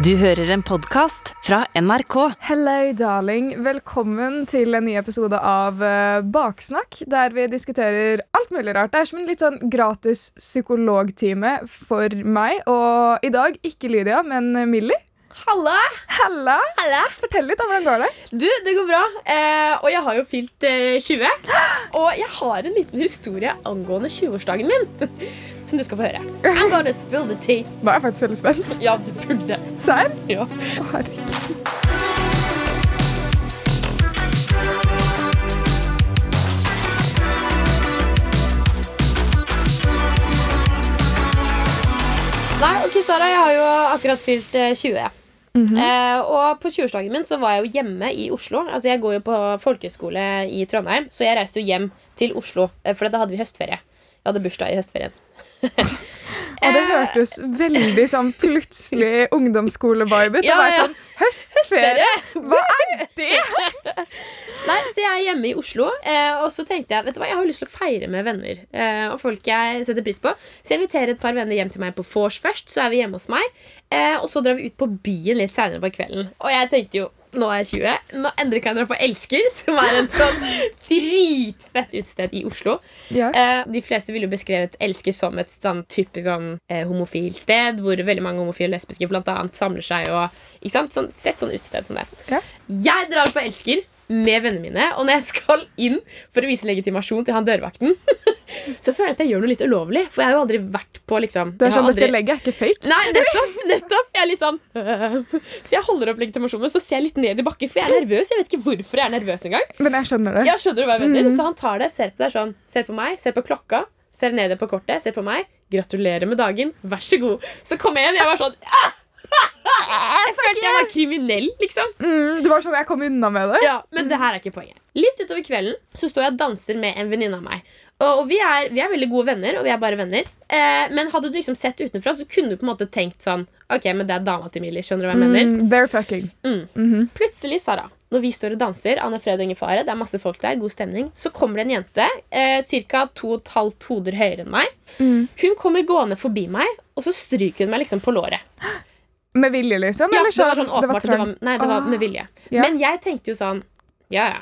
Du hører en podkast fra NRK. Hello, darling. Velkommen til en ny episode av uh, Baksnakk, der vi diskuterer alt mulig rart. Det er som en litt sånn gratis psykologtime for meg. Og i dag ikke Lydia, men Millie. Halla! Halla! Halla! Fortell litt om hvordan går det. Du, det går bra. Eh, og jeg har jo fylt eh, 20. Og jeg har en liten historie angående 20-årsdagen min. Som du skal få høre. I'm gonna spill the tea. Nå er jeg faktisk veldig spent. Ja, du burde. Serr? Ja. Å, herregud. Nei, ok, Sara, jeg har jo akkurat fylt eh, 20. eh, og på 20-årsdagen min så var jeg jo hjemme i Oslo. Altså Jeg går jo på folkehøyskole i Trondheim, så jeg reiste jo hjem til Oslo. eh, For da hadde vi høstferie. Jeg hadde bursdag i høstferien. Og det hørtes veldig sånn plutselig ungdomsskole-vibe ut. Ja, ja. sånn Høstferie! Hva er det? Nei, så jeg er hjemme i Oslo, eh, og så tenkte jeg vet du hva, jeg har lyst til å feire med venner. Eh, og folk jeg setter pris på. Så jeg inviterer et par venner hjem til meg på vors først. Så er vi hjemme hos meg. Eh, og så drar vi ut på byen litt seinere på kvelden. Og jeg tenkte jo nå er jeg 20. Nå endrer kan jeg dra på Elsker, som er en sånn dritfett utested i Oslo. Ja. De fleste ville jo beskrevet Elsker som et sånn typisk sånn homofilt sted, hvor veldig mange homofile og lesbiske blant annet samler seg. Og, ikke sant? Sånn, fett sånn utested som det. Ja. Jeg drar på Elsker med vennene mine, og når jeg skal inn for å vise legitimasjon til han dørvakten, så føler jeg at jeg gjør noe litt ulovlig. For jeg har jo aldri vært på liksom Det er sånn, aldri... Dette legget er ikke fake. Nei, nettopp! nettopp Jeg er litt sånn øh. Så jeg holder opp legitimasjonen, så ser jeg litt ned i bakken, for jeg er nervøs. Jeg vet ikke hvorfor jeg er nervøs engang. Men jeg skjønner det. Ja, skjønner hva jeg mener? Så han tar det, ser på deg sånn Ser på meg, ser på klokka, ser ned på kortet, ser på meg. Gratulerer med dagen. Vær så god. Så kom jeg igjen, jeg var sånn ah! Jeg følte jeg var kriminell, liksom. Mm, det var sånn jeg kom unna med det. Ja, Men det her er ikke poenget. Litt utover kvelden så står jeg og danser med en venninne av meg. Og, og vi, er, vi er veldig gode venner, og vi er bare venner. Eh, men hadde du liksom sett utenfra, så kunne du på en måte tenkt sånn Ok, men det er dama til Millie. Skjønner du hva jeg mener? Mm, they're fucking. Plutselig, Sara, når vi står og danser, Anne Fred og ingen fare, det er masse folk der, god stemning, så kommer det en jente eh, ca. to og et halvt hoder høyere enn meg. Hun kommer gående forbi meg, og så stryker hun meg liksom på låret. Med vilje, liksom? Ja, eller det var sånn det var. Det var, nei, det var Ah. med vilje. Ja. Men jeg tenkte jo sånn Ja, ja.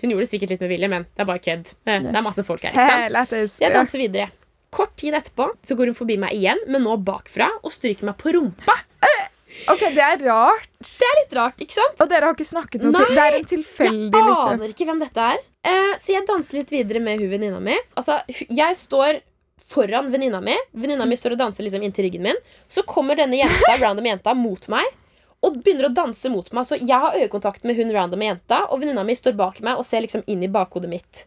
Hun gjorde det sikkert litt med vilje, men det er bare kødd. Eh, Det er masse folk her. ikke sant? Jeg danser videre. Kort tid etterpå så går hun forbi meg igjen, men nå bakfra, og stryker meg på rumpa. Ok, Det er rart. Det er litt rart, ikke sant? Og dere har ikke snakket noe Nei, til Det er en tilfeldig, Jeg liksom. aner ikke hvem dette er. Eh, så jeg danser litt videre med hun venninna mi. Altså, jeg står foran venninna mi. Venninna mi står og danser liksom inntil ryggen min. Så kommer denne jenta, random jenta mot meg og begynner å danse mot meg. Så jeg har øyekontakt med hun random jenta, og venninna mi står bak meg og ser liksom inn i bakhodet mitt.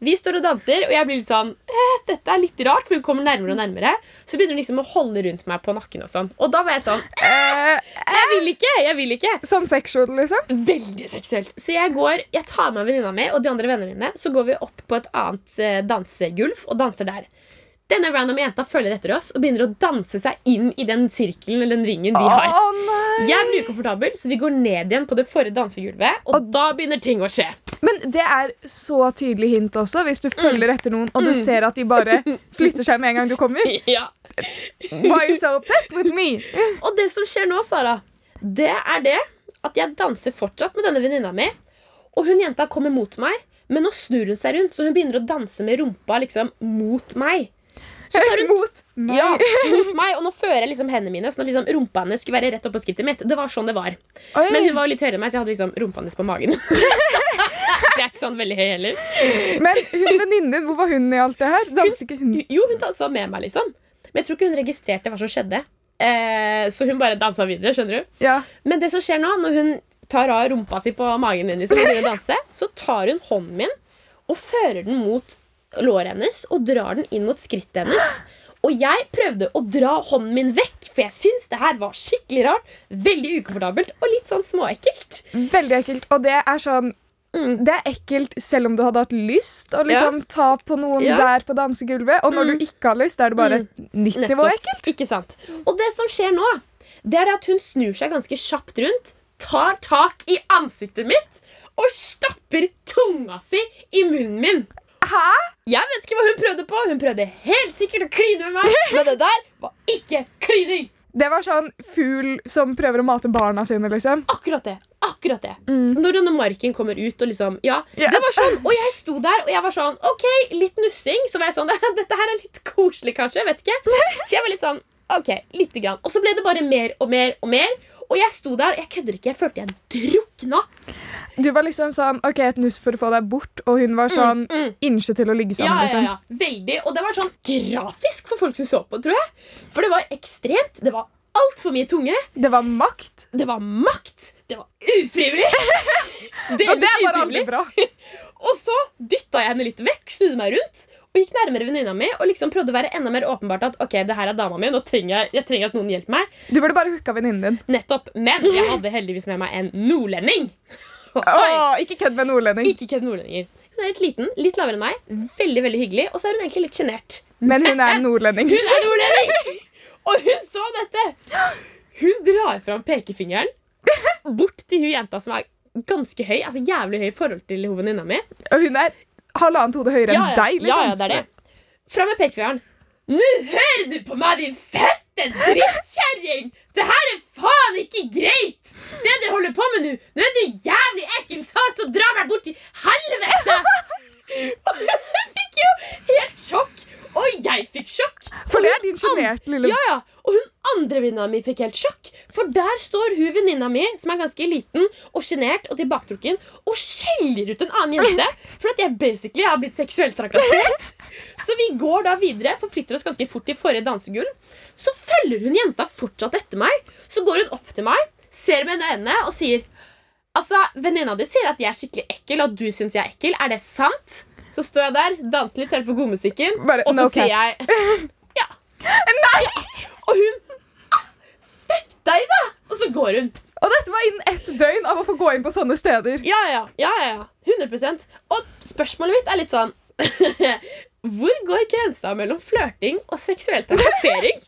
Vi står og danser, og jeg blir litt sånn eh, Dette er litt rart, for hun kommer nærmere og nærmere. Så begynner hun liksom å holde rundt meg på nakken og sånn. Og da var jeg sånn Eh, Jeg vil ikke! Jeg vil ikke! sånn sexual, liksom? Veldig seksuelt. Så jeg går, jeg tar med venninna mi og de andre vennene mine. Så går vi opp på et annet eh, dansegulv og danser der. Denne random jenta følger etter oss og begynner å danse seg inn i den sirkelen eller den ringen vi Å har. nei! Jeg blir ukomfortabel, så vi går ned igjen på det forrige dansegulvet. Og da begynner ting å skje. Men det er så tydelig hint også, hvis du Mm. følger etter noen og du ser at de bare flytter seg med en gang du kommer. Ja. Why you so obsessed with me? Og det som skjer nå, Sara, det er det at jeg danser fortsatt med denne venninna mi. Og hun jenta kommer mot meg, men nå snur hun seg rundt, så hun begynner å danse med rumpa liksom mot meg. Så tar hun Mot meg. Ja, mot meg, og nå fører jeg liksom hendene mine Sånn at liksom rumpa hennes skulle være rett oppå skrittet mitt. Det var sånn det var Oi. Men hun var litt høyere enn meg, så jeg hadde liksom rumpa hennes på magen. Jeg er ikke sånn veldig høy heller. Men hun venninnen hvor var hun i alt det her? Hun, hun? Jo, hun dansa med meg, liksom. Men jeg tror ikke hun registrerte hva som skjedde. Eh, så hun bare dansa videre. skjønner du Ja. Men det som skjer nå, når hun tar av rumpa si på magen min, liksom, og begynner å danse, så tar hun hånden min og fører den mot låret hennes og drar den inn mot skrittet hennes. Og jeg prøvde å dra hånden min vekk, for jeg syns det her var skikkelig rart. Veldig ukomfortabelt og litt sånn småekkelt. Veldig ekkelt. Og det er sånn Mm. Det er ekkelt selv om du hadde hatt lyst å liksom ta på noen Ja. der på dansegulvet. Og når Mm. du ikke har lyst, er det bare et nytt nivå ekkelt. Ikke sant? Og det som skjer nå, det er det at hun snur seg ganske kjapt rundt, tar tak i ansiktet mitt og stapper tunga si i munnen min. Hæ? Jeg vet ikke hva hun prøvde på. Hun prøvde helt sikkert å kline med meg, men det der var ikke klining. Det var sånn fugl som prøver å mate barna sine, liksom. Akkurat det. Akkurat det. Når denne marken kommer ut og liksom Ja, yeah. det var sånn. Og jeg sto der, og jeg var sånn OK, litt nussing. Så var jeg sånn Dette her er litt koselig, kanskje. Vet ikke. Så jeg var litt sånn OK, lite grann. Og så ble det bare mer og mer og mer. Og jeg sto der, jeg kødder ikke, jeg følte jeg drukna. Du var liksom sånn OK, et nuss for å få deg bort, og hun var sånn mm. innsjø til å ligge Ja, sammen, ja, liksom. ja. Veldig. Og det var sånn grafisk for folk som så på, tror jeg. For det var ekstremt. Det var altfor mye tunge. Det var makt, Det var makt. Det var ufrivillig. Det og det var aldri bra. Og så dytta jeg henne litt vekk, snudde meg rundt og gikk nærmere venninna mi og liksom prøvde å være enda mer åpenbart at ok, det her er dama mi, nå trenger jeg, jeg trenger at noen hjelper meg. Du burde bare hooka venninnen din. Nettopp. Men jeg hadde heldigvis med meg en nordlending. Åh, ikke kødd med nordlending. Ikke kødd nordlendinger. Hun er litt liten, litt lavere enn meg, veldig veldig hyggelig, og så er hun egentlig litt sjenert. Men hun er nordlending. Hun er nordlending! Og hun så dette! Hun drar fram pekefingeren bort til hun jenta som er ganske høy, altså jævlig høy i forhold til venninna mi. Og hun er halvannet hode høyere enn deg. ja, liksom. ja, det er det. Fram med pekefingeren. Nå hører du på meg, din fette drittkjerring! Det her er faen ikke greit! Det dere holder på med nå, nå er du jævlig ekkel, sa så dra deg bort til helvete! Hun fikk jo helt sjokk. Og jeg fikk sjokk. For det er din sjenerte lille ja, ja. Og hun andre venninna mi fikk helt sjokk. For der står hun venninna mi, som er ganske liten og sjenert og tilbaketrukken, og skjeller ut en annen jente for at jeg basically har blitt seksuelt trakassert. Så vi går da videre, forflytter oss ganske fort til forrige dansegulv. Så følger hun jenta fortsatt etter meg. Så går hun opp til meg, ser med øynene og sier Altså, Venninna di sier at jeg er skikkelig ekkel, og at du syns jeg er ekkel. Er det sant? Så står jeg der, danser litt, hører på godmusikken, Bare, og så no sier jeg Ja. Nei! Og hun ah, Fuck deg, da! Og så går hun. Og dette var innen ett døgn av å få gå inn på sånne steder. Ja, ja, ja, ja, ja. 100 Og spørsmålet mitt er litt sånn Hvor går grensa mellom flørting og seksuell trakassering?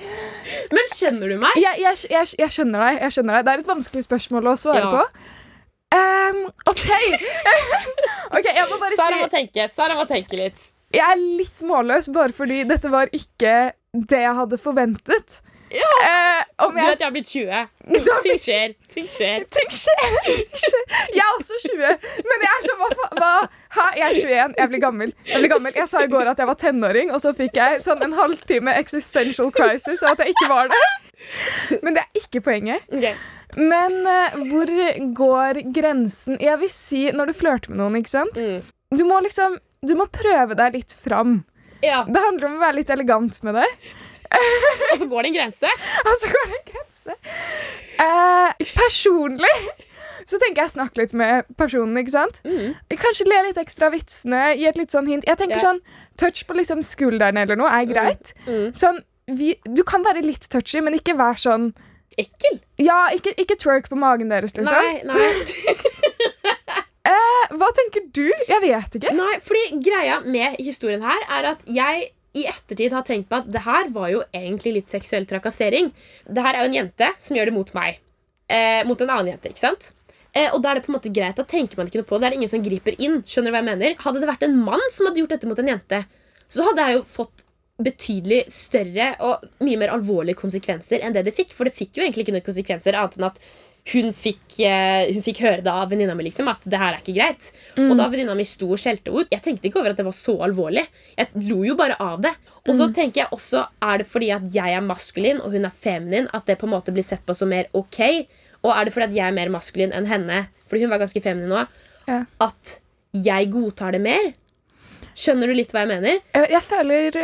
Men skjønner du meg? Jeg, jeg, jeg, jeg, skjønner deg, jeg skjønner deg. Det er et vanskelig spørsmål å svare Ja. på. Ehm, OK. Ok, Jeg må bare Sara si må tenke. Sara må tenke litt. jeg er litt målløs bare fordi dette var ikke det jeg hadde forventet. Eh, om Du vet jeg har blitt 20. Ting skjer. Ting skjer. Ting skjer! Jeg er også 20, men jeg er sånn hva, hva? Hæ? Jeg er 21. Jeg blir gammel. Jeg blir gammel. Jeg sa i går at jeg var tenåring, og så fikk jeg sånn en halvtime existential crisis av at jeg ikke var det. Men det er ikke poenget. Ok. Men eh, hvor går grensen Jeg vil si når du flørter med noen, ikke sant? Mm. Du må liksom Du må prøve deg litt fram. Ja, Det handler om å være litt elegant med det. Og så går det en grense. Og så går det en grense. Eh, personlig så tenker jeg snakke litt med personen, ikke sant? Mm. Kanskje le litt ekstra av vitsene, gi et litt sånn hint. Jeg tenker yeah. sånn, Touch på liksom skulderen eller noe er greit. Mm. Sånn, vi, du kan være litt touchy, men ikke vær sånn Ekkel. Ja, ikke, ikke twerk på magen deres, liksom. Nei, nei. Eh, hva tenker du? Jeg vet ikke. Nei, fordi greia med historien her er at jeg i ettertid har tenkt på at det her var jo egentlig litt seksuell trakassering. Det her er jo en jente som gjør det mot meg. Eh, mot en annen jente, ikke sant? Eh, og da er det på en måte greit, da tenker man ikke noe på det. Er det ingen som griper inn. Skjønner du hva jeg mener? Hadde det vært en mann som hadde gjort dette mot en jente, så hadde jeg jo fått betydelig større og mye mer alvorlige konsekvenser enn det det fikk. For det fikk jo egentlig ikke noen konsekvenser annet enn at hun fikk, eh, hun fikk høre det av venninna mi liksom, at det her er ikke greit. Og da venninna mi sto og skjelte ut Jeg tenkte ikke over at det var så alvorlig. Jeg lo jo bare av det. Og så tenker jeg også, er det fordi at jeg er maskulin og hun er feminin, at det på en måte blir sett på som mer ok? Og er det fordi at jeg er mer maskulin enn henne, fordi hun var ganske feminin nå, Ja. at jeg godtar det mer? Skjønner du litt hva jeg mener? Jeg, jeg føler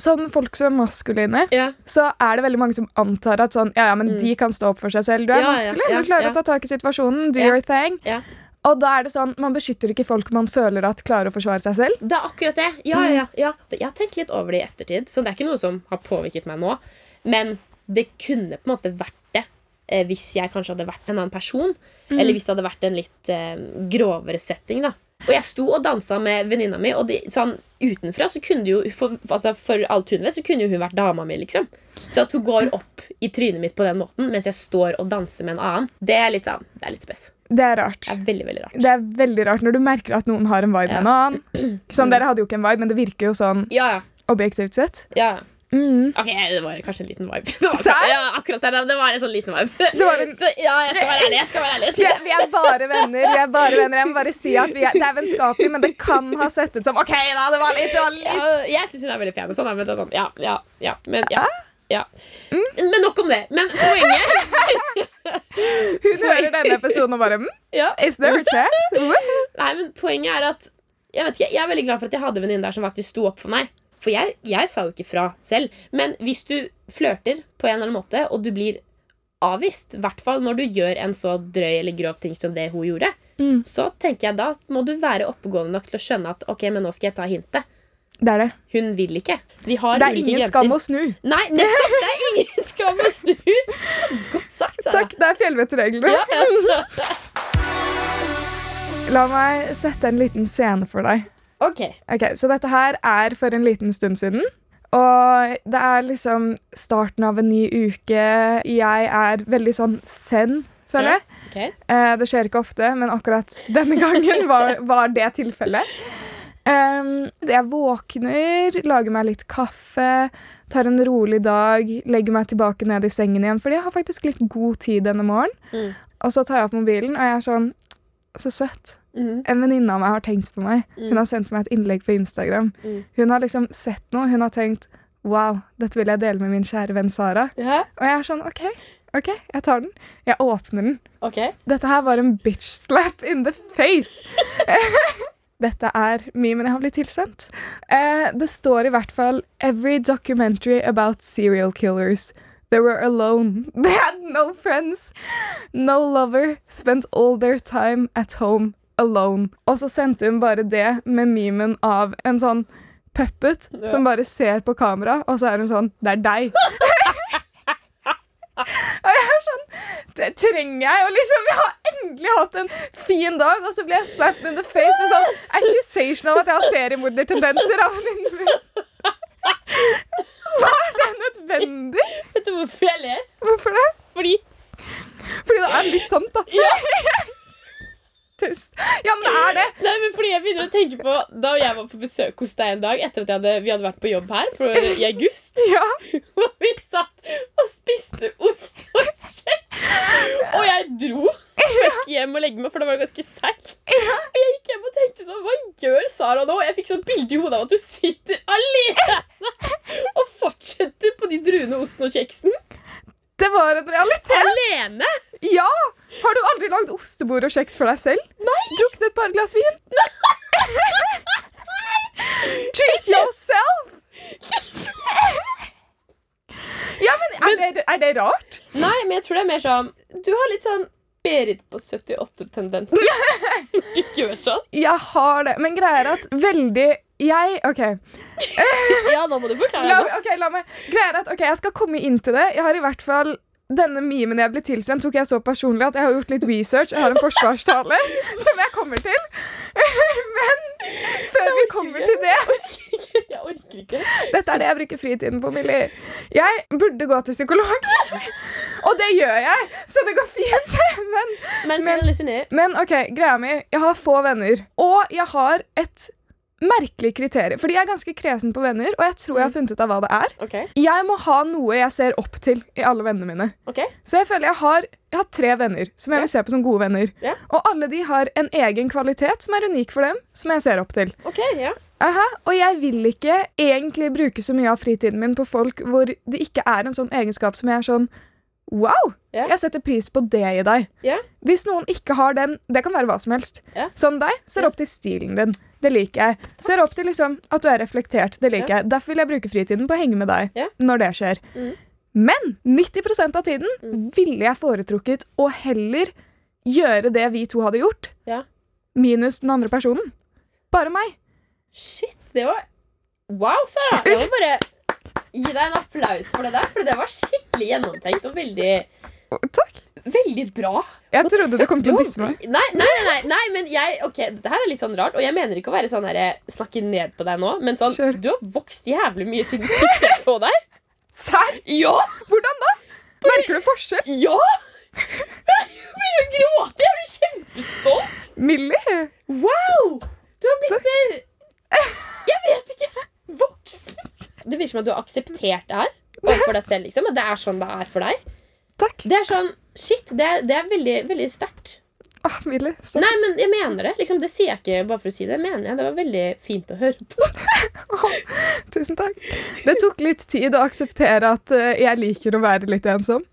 sånn folk som er maskuline, Ja. så er det veldig mange som antar at sånn, ja, ja, men de kan stå opp for seg selv. Du er Mm. Ja, maskulin, ja, du klarer å ta tak i situasjonen, do your thing. Ja. Og da er det sånn, man beskytter ikke folk man føler at klarer å forsvare seg selv. Det er akkurat det. Ja, ja, ja, ja. Jeg har tenkt litt over det i ettertid, så det er ikke noe som har påvirket meg nå. Men det kunne på en måte vært det eh, hvis jeg kanskje hadde vært en annen person. Eller hvis det hadde vært en litt eh, grovere setting. da Og jeg sto og dansa med venninna mi, og de, sånn utenfra så kunne jo for, altså, For alt hun vet, så kunne hun vært dama mi, liksom. Så at hun går opp i trynet mitt på den måten mens jeg står og danser med en annen, det er litt sånn Det er litt spes. Det er rart. Det er veldig, veldig rart. Det er veldig rart når du merker at noen har en vibe Ja. med en annen. Sånn, Dere hadde jo ikke en vibe, men det virker jo sånn Ja, ja. objektivt sett. ja. Mm. Ok, det var kanskje en liten vibe. Det var, akkurat, ja, akkurat der, det var en sånn liten vibe. En- Så ja, jeg skal være ærlig. Jeg skal være ærlig. Vi er, vi er bare venner. Vi er bare venner. Jeg må bare si at vi er, Det er vennskapelig, men det kan ha sett ut som OK, da, det var litt, det var litt. Ja, jeg syns hun er veldig pen. Sånn, men det er sånn, ja, ja, ja, men, ja, ja. men nok om det. Men poenget Hun hører denne episoden og bare mm, ja. Is there a chance? Nei, men poenget er at jeg, vet ikke, jeg er veldig glad for at jeg hadde en venninne der som faktisk sto opp for meg. For jeg, jeg sa jo ikke fra selv. Men hvis du flørter på en eller annen måte, og du blir avvist, i hvert fall når du gjør en så drøy eller grov ting som det hun gjorde, Mm. så tenker jeg da må du være oppegående nok til å skjønne at ok, men nå skal jeg ta hintet. Det er det. Hun vil ikke. Vi har Det er ingen grenser. skam å snu. Nei, nettopp! Det er ingen skam å snu! Godt sagt, Sara. Takk, det er fjellvettreglene. Ja, ja. La meg sette en liten scene for deg. Ok. Ok, Så dette her er for en liten stund siden. Og det er liksom starten av en ny uke. Jeg er veldig sånn zen, føler jeg. ok. Eh, det skjer ikke ofte, men akkurat denne gangen var, var det tilfellet. Um, jeg våkner, lager meg litt kaffe, tar en rolig dag, legger meg tilbake ned i sengen igjen, fordi jeg har faktisk litt god tid denne morgenen. Mm. Og så tar jeg opp mobilen, og jeg er sånn Så søtt. Mm. En venninne av meg har tenkt på meg. Mm. Hun har sendt meg et innlegg på Instagram. Mm. Hun har liksom sett noe. Hun har tenkt Wow, dette vil jeg dele med min kjære venn Sara. Yeah. Og jeg er sånn OK, ok, jeg tar den. Jeg åpner den. Okay. Dette her var en bitch slap in the face. Dette er memen jeg har blitt tilsendt. Eh, det står i hvert fall Every documentary about serial killers. They were alone. They had no friends. No lover. Spent all their time at home alone. Og så sendte hun bare det med memen av en sånn puppet Ja. som bare ser på kamera, og så er hun sånn Det er deg. Og jeg er sånn Det trenger jeg. Og liksom, jeg har endelig hatt en fin dag, og så blir jeg slapped in the face med sånn accusation av at jeg har seriemordertendenser av venninnen min. Var? Vet du hvorfor jeg ler? Hvorfor det? Fordi Fordi det er litt sant, da. Tust. Ja, men det er det. Nei, men fordi jeg begynner å tenke på Da jeg var på besøk hos deg en dag etter at hadde, vi hadde vært på jobb her for, i august, Ja. og vi satt og spiste ost og kjøtt, og jeg dro jeg skulle hjem og legge meg, for det var ganske seigt. Og jeg gikk hjem og tenkte sånn Hva gjør Sara nå? Jeg fikk sånn bilde i hodet av at du sitter alene og fortsetter på de druene osten og kjeksen. Det var en realitet. Alene! Ja! Har du aldri lagd ostebord og kjeks for deg selv? Nei. Drukket et par glass vin? Nei! Treat yourself! ja, men er, det, er det rart? Nei, men jeg tror det er mer sånn Du har litt sånn Berit på 78-tendenser. Ikke gjør sånn. Jeg har det, men greia er at veldig Jeg OK. Ja, nå må du forklare La, godt. ok, la meg Greia er at ok, jeg skal komme inn til det. Jeg har i hvert fall denne memen jeg ble tilsendt, tok jeg så personlig at jeg har gjort litt research. Jeg har en forsvarstale som jeg kommer til. Men før vi kommer til det Jeg orker ikke. Dette er det jeg bruker fritiden på, Millie. Jeg burde gå til psykolog. Og det gjør jeg, så det går fint. Men, Men, Men- men OK, greia mi Jeg har få venner. Og jeg har et merkelig kriterium. Fordi jeg er ganske kresen på venner, og jeg tror jeg har funnet ut av hva det er. Okay. Jeg må ha noe jeg ser opp til i alle vennene mine. Okay. Så jeg føler jeg har, jeg har tre venner som jeg yeah. vil se på som gode venner. Yeah. Og alle de har en egen kvalitet som er unik for dem, som jeg ser opp til. Okay, yeah. Aha, og jeg vil ikke egentlig bruke så mye av fritiden min på folk hvor det ikke er en sånn egenskap som jeg er sånn Wow! Yeah. Jeg setter pris på det i deg. Yeah. Hvis noen ikke har den Det kan være hva som helst. yeah. Sånn deg ser opp til stilen din. Det liker jeg. Ser opp til liksom at du er reflektert. Det liker Ja. jeg. Derfor vil jeg bruke fritiden på å henge med deg Ja. når det skjer. Mm. Men 90% av tiden Mm. ville jeg foretrukket å heller gjøre det vi to hadde gjort, Ja. minus den andre personen. Bare meg. Shit, det var Wow, Sara! Jeg må bare gi deg en applaus for det der, for det var skikkelig gjennomtenkt og veldig, Takk. Veldig bra. Jeg trodde du kom til å disse meg. Nei, nei, nei, nei, nei, men jeg Ok, dette her er litt sånn rart, og jeg mener ikke å være sånn her, snakke ned på deg nå, men sånn Kjør. Du har vokst jævlig mye siden sist jeg så deg. Serr? Ja! Hvordan da? Merker du forskjell? Ja! Jeg begynner å gråte. Jeg blir kjempestolt. Millie? Wow! Du har blitt mer Jeg vet ikke. Voksen. Det virker som at du har akseptert det her overfor deg selv. liksom At det er sånn det er for deg. Takk. Det er sånn, shit, det er, det er veldig, veldig sterkt. Ah, Millie, Nei, men jeg mener det. liksom Det sier jeg ikke bare for å si det. mener jeg Det var veldig fint å høre på. Tusen takk. Det tok litt tid å akseptere at uh, jeg liker å være litt ensom.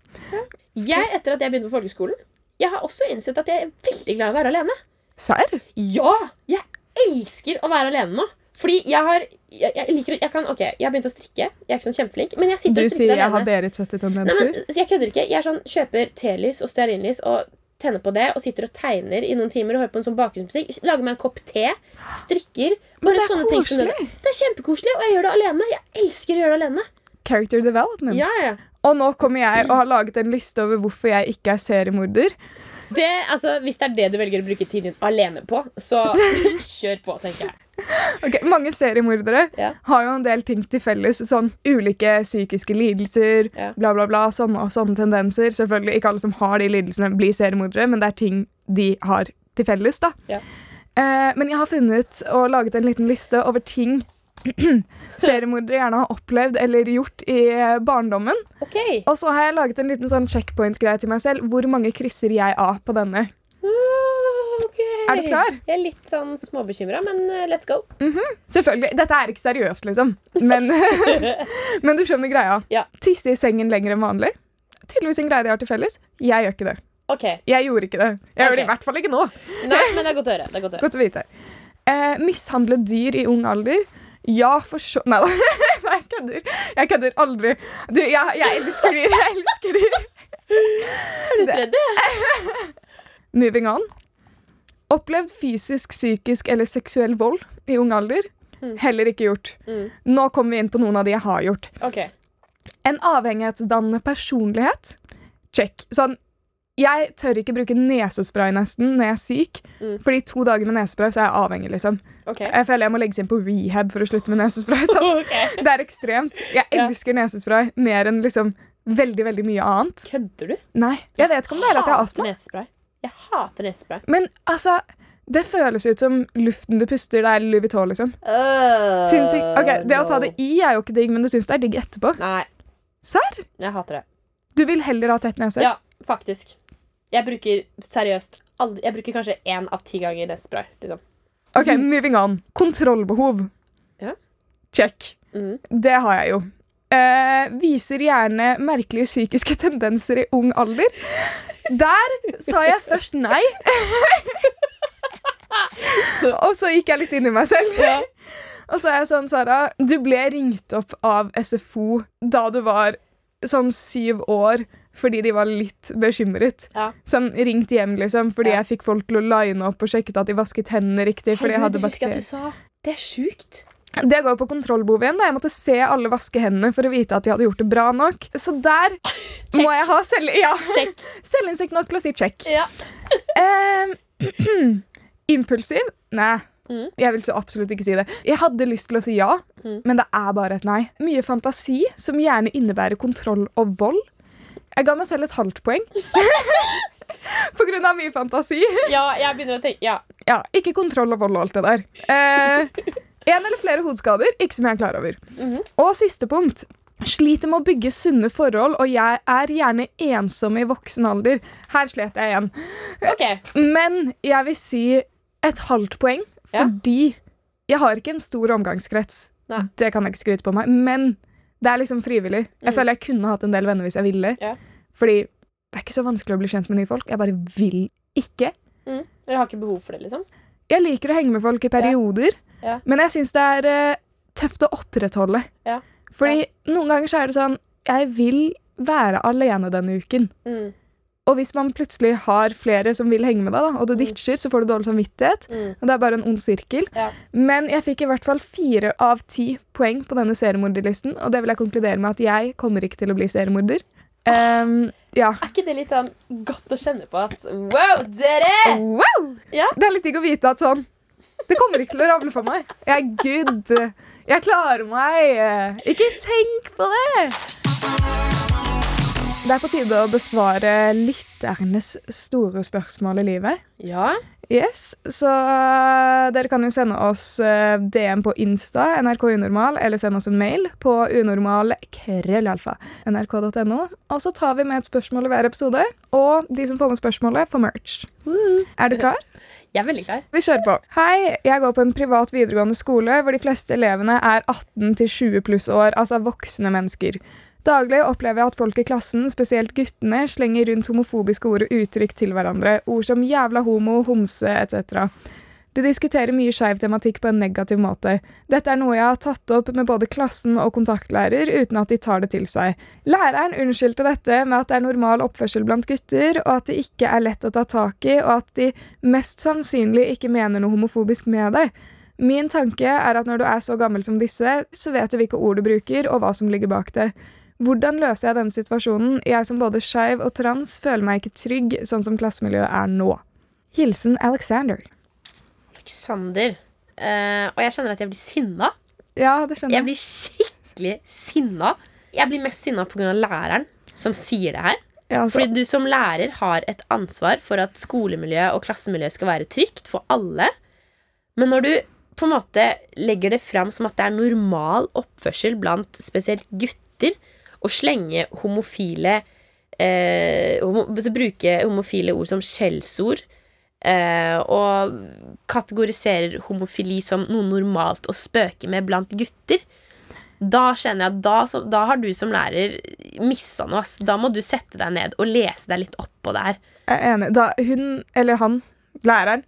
Jeg, etter at jeg begynte på folkeskolen, jeg har også innsett at jeg er veldig glad i å være alene. Serr? Ja! Jeg elsker å være alene nå. Fordi jeg har jeg, jeg liker jeg kan, Ok, jeg har begynt å strikke. Jeg er ikke sånn kjempeflink. Men jeg Du sitter og sier jeg har alene. Berit 70 Nei, men, så jeg kødder ikke. Jeg er sånn, kjøper telys og stearinlys og tenner på det og sitter og tegner i noen timer og hører på en sånn bakgrunnsmusikk. Lager meg en kopp te. Strikker. Bare det er sånne ting som koselig. Det er kjempekoselig, og jeg gjør det alene. Jeg elsker å gjøre det alene. Character development. Ja, ja. Og nå kommer jeg og har laget en liste over hvorfor jeg ikke er seriemorder. Det, altså, hvis det er det du velger å bruke tiden din alene på, så kjør på, tenker jeg. Ok, Mange seriemordere Ja. har jo en del ting til felles. Sånn ulike psykiske lidelser, Ja. bla, bla, bla. Sånne og sånne tendenser. Selvfølgelig Ikke alle som har de lidelsene, blir seriemordere, men det er ting de har til felles. da. Ja. Eh, men jeg har funnet og laget en liten liste over ting seriemordere gjerne har opplevd eller gjort i barndommen. Okay. Og så har jeg laget en liten sånn checkpoint-greie til meg selv. Hvor mange krysser jeg av på denne? Er du klar? Jeg er litt sånn småbekymra, men eh, let's go. Selvfølgelig, Dette er ikke seriøst, liksom. Men, men du skjønner greia. Ja. Tisse i sengen lenger enn vanlig. Tydeligvis en greie de har til felles. Jeg gjør ikke det. Okay. Jeg gjorde ikke det. Jeg gjør det i hvert fall ikke nå. Nei, men det er godt å høre. Det er godt å høre. Godt å vite. Eh, mishandle dyr i ung alder. Ja, for så Nei da. Jeg kødder. Jeg kødder aldri. Du, jeg, jeg elsker dyr. Jeg elsker dyr. Er du tredje? Moving on. Opplevd fysisk, psykisk eller seksuell vold i ung alder. Mm. Heller ikke gjort. Mm. Nå kommer vi inn på noen av de jeg har gjort. Okay. En avhengighetsdannende personlighet. Check. Sånn, jeg tør ikke bruke nesespray nesten når jeg er syk. Mm. Fordi to dager med nesespray så er jeg avhengig. liksom. Okay. Jeg føler jeg må legges inn på rehab for å slutte med nesespray. Sånn. okay. Det er ekstremt. Jeg Ja. elsker nesespray mer enn liksom veldig veldig mye annet. Kødder du? Nei, Jeg vet ikke om det er at jeg har astma. nesespray. Jeg hater nesespray. Men altså, det føles ut som luften du puster. Det er Louis Vuitton, liksom. Uh, syns jeg, okay, Det å ta det i er jo ikke digg, men du syns det er digg etterpå. Nei, Serr? jeg hater det. Du vil heller ha tett nese? Ja, faktisk. Jeg bruker seriøst aldri, Jeg bruker kanskje én av ti ganger nesespray. Liksom. Ok, moving on. Kontrollbehov. Ja. Check. Mm. Det har jeg jo. Eh, viser gjerne merkelige psykiske tendenser i ung alder. Der sa jeg først nei. Og så gikk jeg litt inn i meg selv. Ja. Og så er jeg sånn, Sara, du ble ringt opp av SFO da du var sånn syv år fordi de var litt bekymret. Ja. Sånn ringt hjem, liksom, fordi Ja. jeg fikk folk til å line opp og sjekket at de vasket hendene riktig. fordi jeg hadde bakterier. sa Det er sjukt. Det går på kontrollboven. da Jeg måtte se alle vaske hendene for å vite at de hadde gjort det bra nok. Så der må jeg ha selv, ja, Check. selvinnsikt nok til å si check. Ja. Eh, impulsiv? Nei. Mm. Jeg vil så absolutt ikke si det. Jeg hadde lyst til å si ja, Mm. men det er bare et nei. Mye fantasi, som gjerne innebærer kontroll og vold. Jeg ga meg selv et halvt poeng. På grunn av mye fantasi. ja, jeg begynner å tenke Ja. Ja, Ikke kontroll og vold og alt det der. Eh, en eller flere hodeskader, ikke som jeg er klar over. Mhm. Og siste punkt. Sliter med å bygge sunne forhold, og jeg er gjerne ensom i voksen alder. Her slet jeg igjen. Okay. Men jeg vil si et halvt poeng, Ja. fordi jeg har ikke en stor omgangskrets. Nei. Det kan jeg ikke skryte på meg, men det er liksom frivillig. Jeg Mm. føler jeg kunne hatt en del venner hvis jeg ville. Ja. Fordi det er ikke så vanskelig å bli kjent med nye folk. Jeg bare vil ikke. Mm. Dere har ikke behov for det, liksom? Jeg liker å henge med folk i perioder, Ja. Men jeg syns det er eh, tøft å opprettholde. Ja. Fordi noen ganger så er det sånn Jeg vil være alene denne uken. Mm. Og hvis man plutselig har flere som vil henge med deg, da, og du Mm. ditcher, så får du dårlig samvittighet. Mm. Og det er bare en ond sirkel. Ja. Men jeg fikk i hvert fall fire av ti poeng på denne seriemorderlisten, og det vil jeg konkludere med at jeg kommer ikke til å bli seriemorder. Um, ja. Er ikke det litt sånn godt å kjenne på at Wow, dere! Wow! Ja. Det er litt digg å vite at sånn Det kommer ikke til å ramle for meg. Jeg er good. Jeg klarer meg. Ikke tenk på det. Det er på tide å besvare lytternes store spørsmål i livet. Ja. Yes, så eh, dere kan jo sende oss eh, DM på Insta, NRK Unormal, eller sende oss en mail på unormal.krøllalfa.nrk.no. Og så tar vi med et spørsmål i hver episode, og de som får med spørsmålet, får merch. Er du klar? Jeg er veldig klar. Vi kjører på. Hei, jeg går på en privat videregående skole hvor de fleste elevene er 18 til 20 pluss år, altså voksne mennesker. Daglig opplever jeg at folk i klassen, spesielt guttene, slenger rundt homofobiske ord og uttrykk til hverandre. Ord som jævla homo, homse etc. De diskuterer mye skeiv tematikk på en negativ måte. Dette er noe jeg har tatt opp med både klassen og kontaktlærer, uten at de tar det til seg. Læreren unnskyldte dette med at det er normal oppførsel blant gutter, og at det ikke er lett å ta tak i, og at de mest sannsynlig ikke mener noe homofobisk med det. Min tanke er at når du er så gammel som disse, så vet du hvilke ord du bruker, og hva som ligger bak det. Hvordan løser jeg denne situasjonen? Jeg som både skeiv og trans føler meg ikke trygg, sånn som klassemiljøet er nå. Hilsen Alexander. Alexander. Uh, og jeg kjenner at jeg blir sinna. Ja, det skjønner Jeg jeg. blir skikkelig sinna. Jeg blir mest sinna pga. læreren som sier det her. Ja, altså, Fordi du som lærer har et ansvar for at skolemiljøet og klassemiljøet skal være trygt for alle. Men når du på en måte legger det fram som at det er normal oppførsel blant spesielt gutter å slenge homofile eh, homo, altså Bruke homofile ord som skjellsord eh, og kategoriserer homofili som noe normalt å spøke med blant gutter da kjenner jeg at da, da har du som lærer missa noe. Da må du sette deg ned og lese deg litt opp på det her. jeg er enig. Da, hun, eller han, læreren,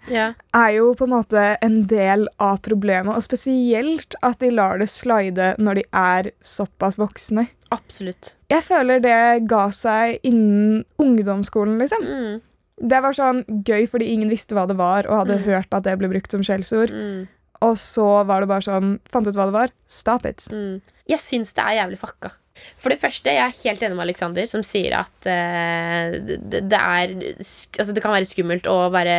er jo på en måte en del av problemet, og spesielt at de lar det slide når de er såpass voksne. Absolutt. Jeg føler det ga seg innen ungdomsskolen, liksom. Mm, Det var sånn gøy fordi ingen visste hva det var, og hadde Mm. hørt at det ble brukt som skjellsord. mm, Og så var det bare sånn Fant ut hva det var. Stop it. mm. Jeg syns det er jævlig fucka. For det første, jeg er helt enig med Alexander, som sier at uh, det, det er Altså, det kan være skummelt å være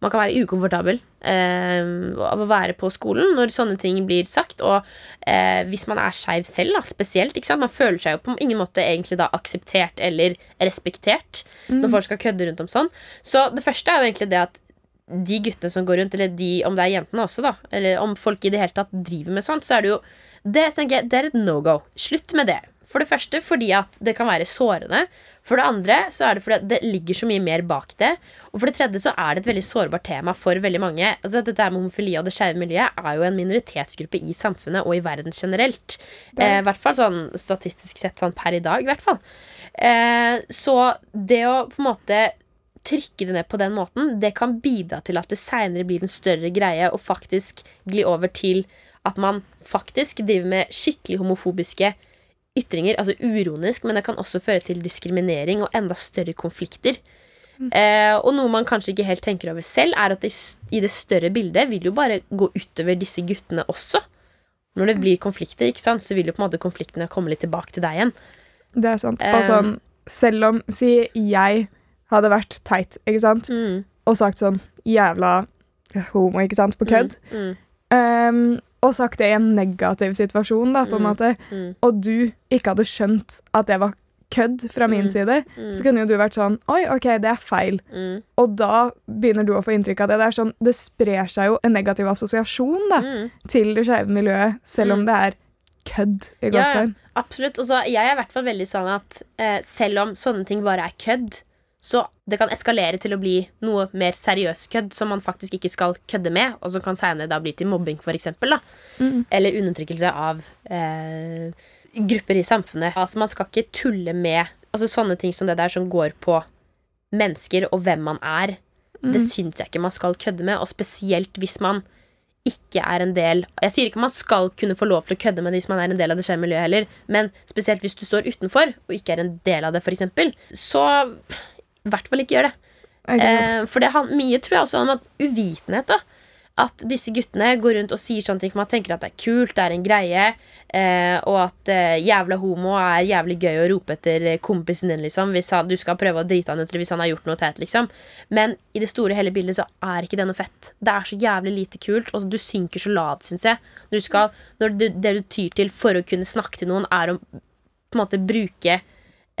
Man kan være ukomfortabel uh, av å være på skolen når sånne ting blir sagt. Og uh, hvis man er skeiv selv, da, spesielt. Ikke sant? Man føler seg jo på ingen måte egentlig da akseptert eller respektert når folk skal kødde rundt om sånn. Så det første er jo egentlig det at de guttene som går rundt, eller de, om det er jentene også, da, eller om folk i det hele tatt driver med sånt, så er det jo Det jeg, det er et no go. Slutt med det. For det første fordi at det kan være sårende. For det andre så er det fordi at det ligger så mye mer bak det. Og for det tredje så er det et veldig sårbart tema for veldig mange. Altså Dette med homofili og det skeive miljøet er jo en minoritetsgruppe i samfunnet og i verden generelt. Det er Eh, hvert fall sånn statistisk sett sånn per i dag, i hvert fall. Eh, så det å på en måte trykke det ned på den måten, det kan bidra til at det seinere blir en større greie og faktisk gli over til at man faktisk driver med skikkelig homofobiske ytringer, altså uronisk, men det kan også føre til diskriminering og enda større konflikter. Eh, og noe man kanskje ikke helt tenker over selv, er at det, i det større bildet vil jo bare gå utover disse guttene også. Når det blir konflikter, sant, så vil jo på en måte konfliktene komme litt tilbake til deg igjen. Det er sant. Eh. Og sånn, selv om Si jeg hadde vært teit, ikke sant, Mm, og sagt sånn jævla homo, ikke sant, på kødd, Mm, um, og sagt det i en negativ situasjon, da, på en Mm. måte, mm, og du ikke hadde skjønt at det var kødd fra min Mm. side, så kunne jo du vært sånn Oi, OK, det er feil. Og da begynner du å få inntrykk av det. Det er sånn, det sprer seg jo en negativ assosiasjon da, til det skeive miljøet, selv om det er kødd i Ja, ja. Absolutt. Og så jeg er i hvert fall veldig sånn at eh, selv om sånne ting bare er kødd, så det kan eskalere til å bli noe mer seriøs kødd som man faktisk ikke skal kødde med, og som kan senere da bli til mobbing, eksempel. Mm. Eller undertrykkelse av eh, grupper i samfunnet. Altså, man skal ikke tulle med altså, sånne ting som det der som går på mennesker og hvem man er. Mm. Det syns jeg ikke man skal kødde med, og spesielt hvis man ikke er en del Jeg sier ikke man skal kunne få lov til å kødde med det hvis man er en del av det skeive miljøet heller, men spesielt hvis du står utenfor og ikke er en del av det, f.eks., så i hvert fall ikke gjør det. Eh, for det han, mye tror jeg også om at uvitenhet. da At disse guttene går rundt og sier sånne ting man tenker at det er kult, det er en greie, eh, og at eh, jævla homo er jævlig gøy å rope etter kompisen din, liksom, hvis han, du skal prøve å drite han ut hvis han har gjort noe teit, liksom. Men i det store hele bildet så er ikke det noe fett. Det er så jævlig lite kult, og du synker så lavt, syns jeg. Når, du skal, når det, det du tyr til for å kunne snakke til noen, er å på en måte bruke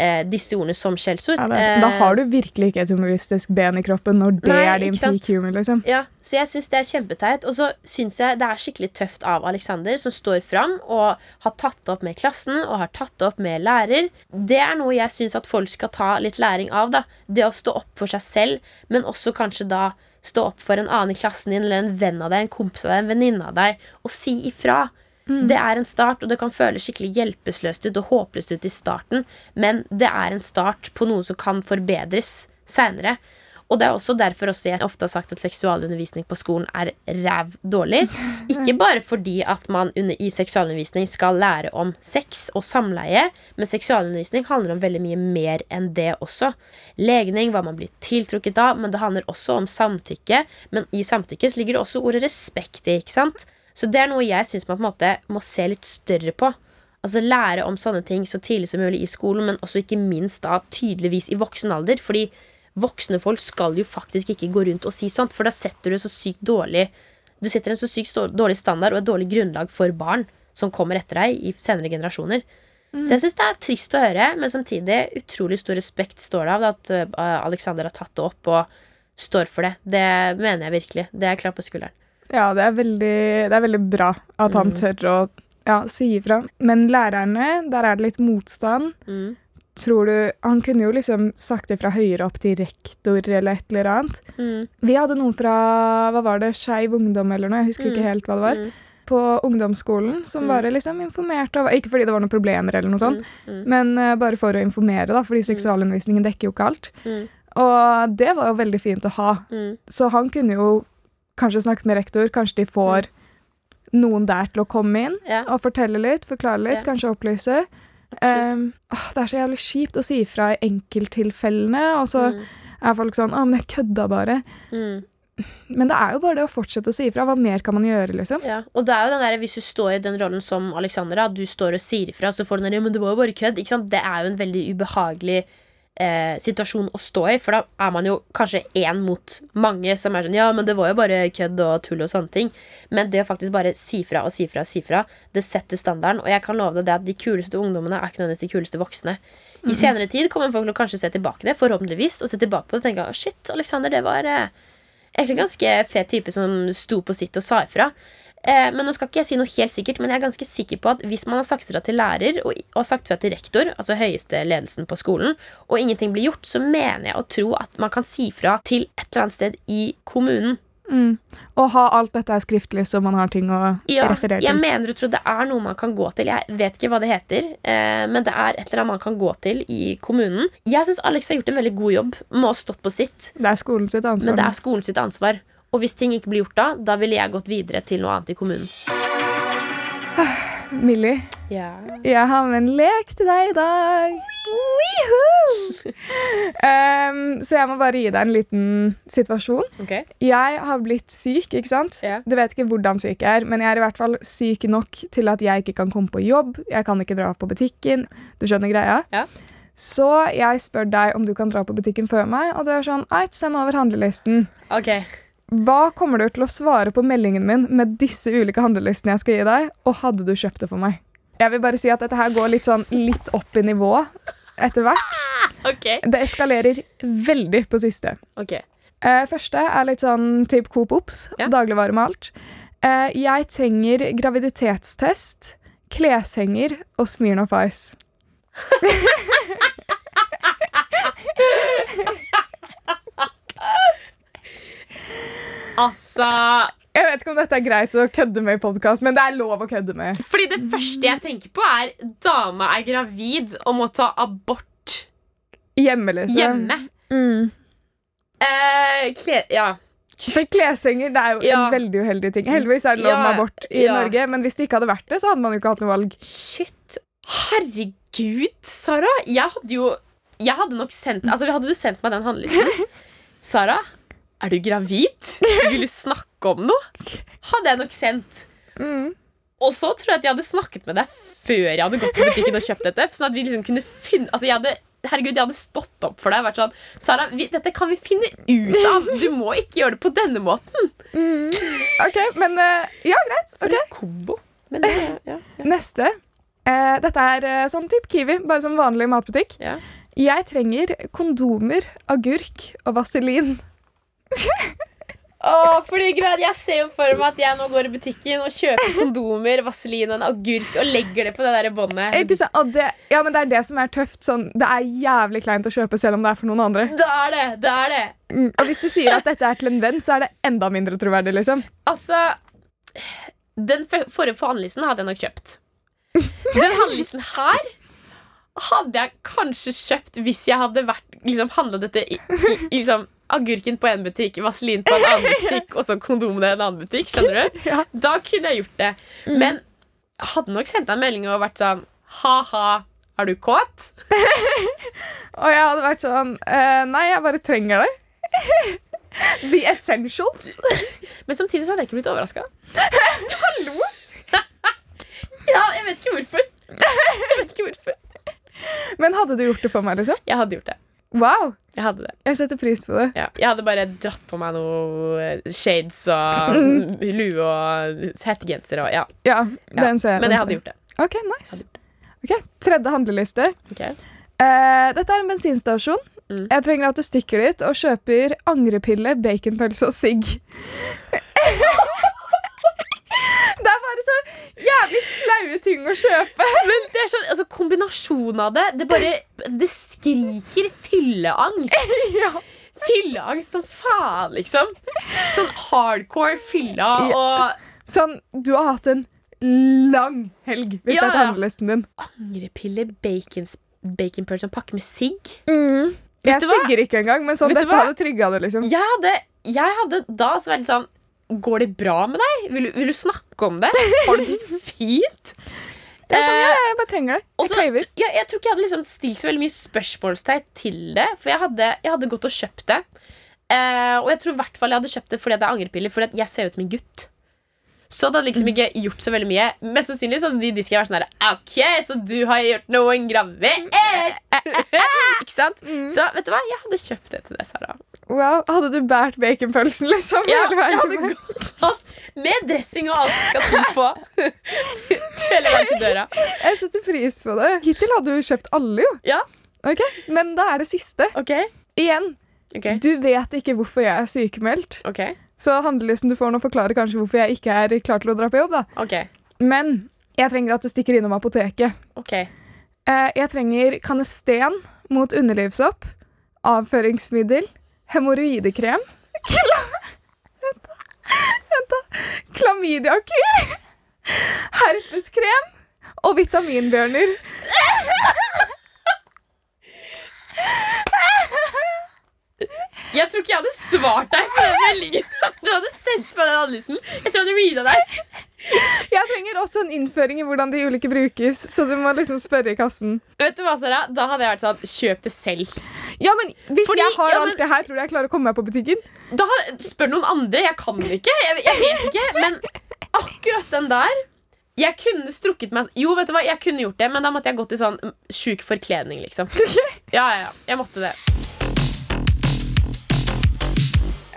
eh, disse ordene som skjellsord. Ja, da har du virkelig ikke et humoristisk ben i kroppen når det Nei, er din peak humor. liksom. Ja, så jeg syns det er kjempeteit. Og så syns jeg det er skikkelig tøft av Alexander, som står fram og har tatt det opp med klassen og har tatt det opp med lærer. Det er noe jeg syns at folk skal ta litt læring av. da Det å stå opp for seg selv, men også kanskje da stå opp for en annen i klassen din, eller en venn av deg, en kompis av deg, en venninne av deg, og si ifra. Det er en start, og det kan føles skikkelig hjelpeløst ut og håpløst ut i starten, men det er en start på noe som kan forbedres seinere. Og det er også derfor også jeg ofte har sagt at seksualundervisning på skolen er ræv dårlig. Ikke bare fordi at man under, i seksualundervisning skal lære om sex og samleie, men seksualundervisning handler om veldig mye mer enn det også. Legning, hva man blir tiltrukket av, men det handler også om samtykke. Men i samtykke ligger det også ordet respekt i, ikke sant? Så det er noe jeg syns man på en måte må se litt større på. Altså Lære om sånne ting så tidlig som mulig i skolen, men også ikke minst da tydeligvis i voksen alder. Fordi voksne folk skal jo faktisk ikke gå rundt og si sånt, for da setter du så sykt dårlig Du setter en så sykt dårlig standard og et dårlig grunnlag for barn som kommer etter deg i senere generasjoner. Så jeg syns det er trist å høre, men samtidig utrolig stor respekt står det av at uh, Alexander har tatt det opp og står for det. Det mener jeg virkelig. Det er klapp på skulderen. Ja, det er veldig, det er veldig bra at han Mm. tør å ja, si ifra. Men lærerne, der er det litt motstand. Mm. Tror du Han kunne jo liksom sagt ifra høyere opp til rektor eller et eller annet. Mm. Vi hadde noen fra hva var det, Skeiv Ungdom eller noe, jeg husker ikke Mm. helt hva det var, Mm. på ungdomsskolen, som Mm. bare liksom informerte Ikke fordi det var noen problemer eller noe sånt, men uh, bare for å informere, da, fordi seksualundervisningen dekker jo ikke alt. Mm. Og det var jo veldig fint å ha. Mm. Så han kunne jo kanskje snakket med rektor, kanskje de får noen der til å komme inn Ja. og fortelle litt, forklare litt, Ja. kanskje opplyse. Um, åh, det er så jævlig kjipt å si ifra i enkelttilfellene, og så Mm. er folk sånn 'Å, men jeg kødda bare'. Mm. Men det er jo bare det å fortsette å si ifra. Hva mer kan man gjøre, liksom? Ja, og det er jo den der, Hvis du står i den rollen som Alexander, at du står og sier ifra, så får du den der, ja, men det var jo bare kødd. Ikke sant? Det er jo en veldig ubehagelig eh, situasjon å stå i, for da er man jo kanskje én mot mange som er sånn Ja, men det var jo bare kødd og tull og sånne ting. Men det å faktisk bare si fra og si fra og si fra, det setter standarden. Og jeg kan love deg det at de kuleste ungdommene er ikke nødvendigvis de kuleste voksne. I senere tid kommer folk til å kanskje se tilbake det, forhåpentligvis, og se tilbake på det og tenke shit, Alexander, det var eh, egentlig en ganske fet type som sto på sitt og sa ifra. Eh, men nå skal ikke jeg si noe helt sikkert, men jeg er ganske sikker på at hvis man har sagt fra til lærer og, og sagt fra til rektor, altså høyeste ledelsen på skolen, og ingenting blir gjort, så mener jeg å tro at man kan si fra til et eller annet sted i kommunen. Mm. Og ha alt dette skriftlig, så man har ting å Ja, referere jeg mener å tro det er noe man kan gå til. Jeg vet ikke hva det heter, eh, men det er et eller annet man kan gå til i kommunen. Jeg syns Alex har gjort en veldig god jobb med å ha stått på sitt. Det er skolen sitt ansvar. Men det er skolen sitt ansvar. Og hvis ting ikke blir gjort da, da ville jeg gått videre til noe annet i kommunen. Millie, Ja. jeg har med en lek til deg i dag. Um, så jeg må bare gi deg en liten situasjon. Okay. Jeg har blitt syk, ikke sant? Yeah. Du vet ikke hvordan syk jeg er, men jeg er i hvert fall syk nok til at jeg ikke kan komme på jobb. Jeg kan ikke dra på butikken. Du skjønner greia? Yeah. Så jeg spør deg om du kan dra på butikken før meg, og du er sånn Eit, send over handlelisten. Ok. Hva kommer du til å svare på meldingen min med disse ulike handlelistene jeg skal gi deg, og hadde du kjøpt det for meg? Jeg vil bare si at dette her går litt sånn litt opp i nivå etter hvert. Okay. Det eskalerer veldig på siste. Okay. Eh, første er litt sånn typ Coop Ops, Ja. dagligvare med alt. Eh, jeg trenger graviditetstest, kleshenger og Smirnoff Ice. Altså Jeg vet ikke om dette er greit å kødde med i podkast, men det er lov å kødde med. Fordi det første jeg tenker på, er dama er gravid og må ta abort Hjemme, liksom. hjemme. Mm. Eh, kle... Ja. For kleshenger det er jo Ja. en veldig uheldig ting. Heldigvis er det lov med abort i ja. Norge, men hvis det ikke hadde vært det, så hadde man jo ikke hatt noe valg. Shit. Herregud, Sara. Jeg hadde jo Jeg hadde nok sendt Altså, Hadde du sendt meg den handlelisten Sara, er du gravid? Vil du snakke om noe? Hadde jeg nok sendt. Mm. Og så tror jeg at jeg hadde snakket med deg før jeg hadde gått på butikken og kjøpt dette. Sånn at vi liksom kunne finne Altså, jeg hadde Herregud, jeg hadde stått opp for deg og vært sånn Sara, vi, dette kan vi finne ut av. Du må ikke gjøre det på denne måten. OK, men uh, Ja, greit. For en kombo. Men det, ja, ja. Neste. Uh, dette er uh, sånn type Kiwi, bare som vanlig matbutikk. Ja. Jeg trenger kondomer, agurk og vaselin. Åh, fordi grad, Jeg ser jo for meg at jeg nå går i butikken og kjøper kondomer, vaselin og en agurk og legger det på det der båndet. Ikke sant? Og det, ja, men det er det som er tøft. Sånn, det er jævlig kleint å kjøpe selv om det er for noen andre. Det er det! det er det Mm, Og hvis du sier at dette er til en venn, så er det enda mindre troverdig. liksom. Altså Den forrige forhandlelsen hadde jeg nok kjøpt. Den handlelsen her hadde jeg kanskje kjøpt hvis jeg hadde vært liksom, handla dette i, i liksom, agurken på en butikk, vaselin på en annen butikk og så kondomene i en annen butikk. Skjønner du? Ja. Da kunne jeg gjort det. Men jeg hadde nok sendt deg en melding og vært sånn Ha-ha, er du kåt? Og jeg hadde vært sånn eh, Nei, jeg bare trenger det. The essentials. Men samtidig så hadde jeg ikke blitt overraska. Hallo? Ja, jeg vet ikke hvorfor. Jeg vet ikke hvorfor. Men hadde du gjort det for meg, liksom? Jeg hadde gjort det. Wow! Jeg hadde det. Jeg setter pris på det. Ja, jeg hadde bare dratt på meg noe eh, shades og mm, lue og hettegenser og ja. Ja, ja. den ser jeg. Men jeg hadde gjort det. Ok, nice. Ok, Tredje handleliste. Okay. Eh, dette er en bensinstasjon. Mm. Jeg trenger at du stikker dit og kjøper angrepille, baconpølse og sigg. det er bare så jævlig flaue ting å kjøpe. Men det er sånn, altså kombinasjonen av det Det bare Det skriker fylleangst. ja. Fylleangst som faen, liksom. Sånn hardcore fylla og Sånn, du har hatt en lang helg, hvis Ja, det er handlelisten din. angrepiller, baconpølse og pakke med sigg. Jeg du hva? sigger ikke engang, men sånn, dette hadde trigga det, liksom. Jeg hadde, jeg hadde da så vært sånn Går det bra med deg? Vil du, vil du snakke om det? Har du det fint? Det er sånn, Eh, ja, jeg bare trenger det. Jeg craver. Ja, jeg tror ikke jeg hadde liksom stilt så veldig mye spørsmålstegn til det. For jeg hadde, jeg hadde gått og kjøpt det. Eh, og jeg tror i hvert fall jeg hadde kjøpt det fordi det er angrepiller. Fordi jeg ser ut som en gutt. Så hadde hadde liksom ikke gjort så veldig mye. Mest sannsynlig så hadde de diskene vært sånn her Ok, så du har gjort noen gravid? ikke sant? Så vet du hva, jeg hadde kjøpt det til deg, Sara. Wow, Hadde du båret baconpølsen, liksom? Ja, jeg hadde gått med dressing og alt skal du på. Hele veien til døra. Jeg setter pris på det. Hittil hadde du kjøpt alle, jo. Ja, Ok, Men da er det siste. ok. Igjen, Okay. du vet ikke hvorfor jeg er sykemeldt. ok, Så handlelisten du får nå, forklarer kanskje hvorfor jeg ikke er klar til å dra på jobb. da. ok. Men jeg trenger at du stikker innom apoteket. ok Eh, jeg trenger kanesten mot underlivssopp, avføringsmiddel, hemoroidekrem Vent, da. Vent da. Klamydiakur, herpeskrem og vitaminbjørner. Jeg tror ikke jeg hadde svart deg på den meldingen. Du hadde sendt meg den adlysen. Jeg tror jeg hadde reada deg. Jeg trenger også en innføring i hvordan de ulike brukes, så du må liksom spørre i kassen. Vet du hva, Sara? Da hadde jeg vært sånn Kjøp det selv. Ja, men Hvis Fordi- jeg har ja, men- alt det her, tror du jeg klarer å komme meg på butikken? Da Spør noen andre. Jeg kan ikke. Jeg, jeg vet ikke. Men akkurat den der jeg kunne strukket meg Jo, vet du hva, jeg kunne gjort det, men da måtte jeg gått i sånn sjuk forkledning, liksom. Ja, ja, ja. Jeg måtte det.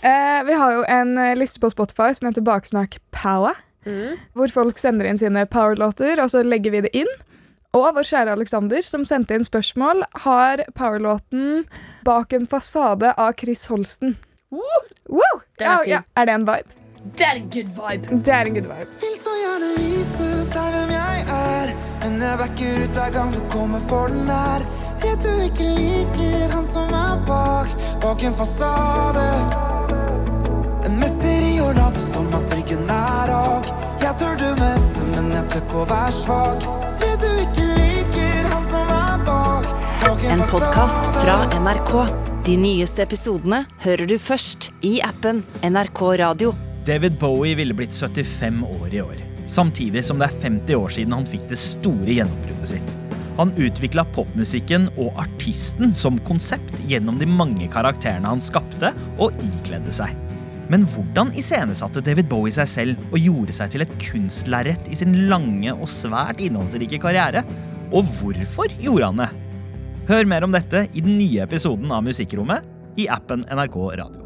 Eh, vi har jo en eh, liste på Spotify som heter Baksnakk Power. Mm. Hvor folk sender inn sine powerlåter, og så legger vi det inn. Og vår kjære Alexander, som sendte inn spørsmål, har powerlåten 'Bak en fasade' av Chris Holsten. Wow! Den er Ja, fin. ja. Er det en vibe? Det er en good vibe. Det er en good vibe. Vil så gjerne vise deg hvem jeg er Men jeg backer ut hver gang du kommer for nær Redd du ikke liker han som er bak Bak en fasade En mester i å late som at ryggen er rak Jeg tør det meste, men jeg tør ikke å være svak Det du ikke liker han som er bak En podkast fra NRK. De nyeste episodene hører du først i appen NRK Radio. David Bowie ville blitt 75 år i år. Samtidig som det er 50 år siden han fikk det store gjennombruddet sitt. Han utvikla popmusikken og artisten som konsept gjennom de mange karakterene han skapte og ikledde seg. Men hvordan iscenesatte David Bowie seg selv og gjorde seg til et kunstlerret i sin lange og svært innholdsrike karriere? Og hvorfor gjorde han det? Hør mer om dette i den nye episoden av Musikkrommet i appen NRK Radio.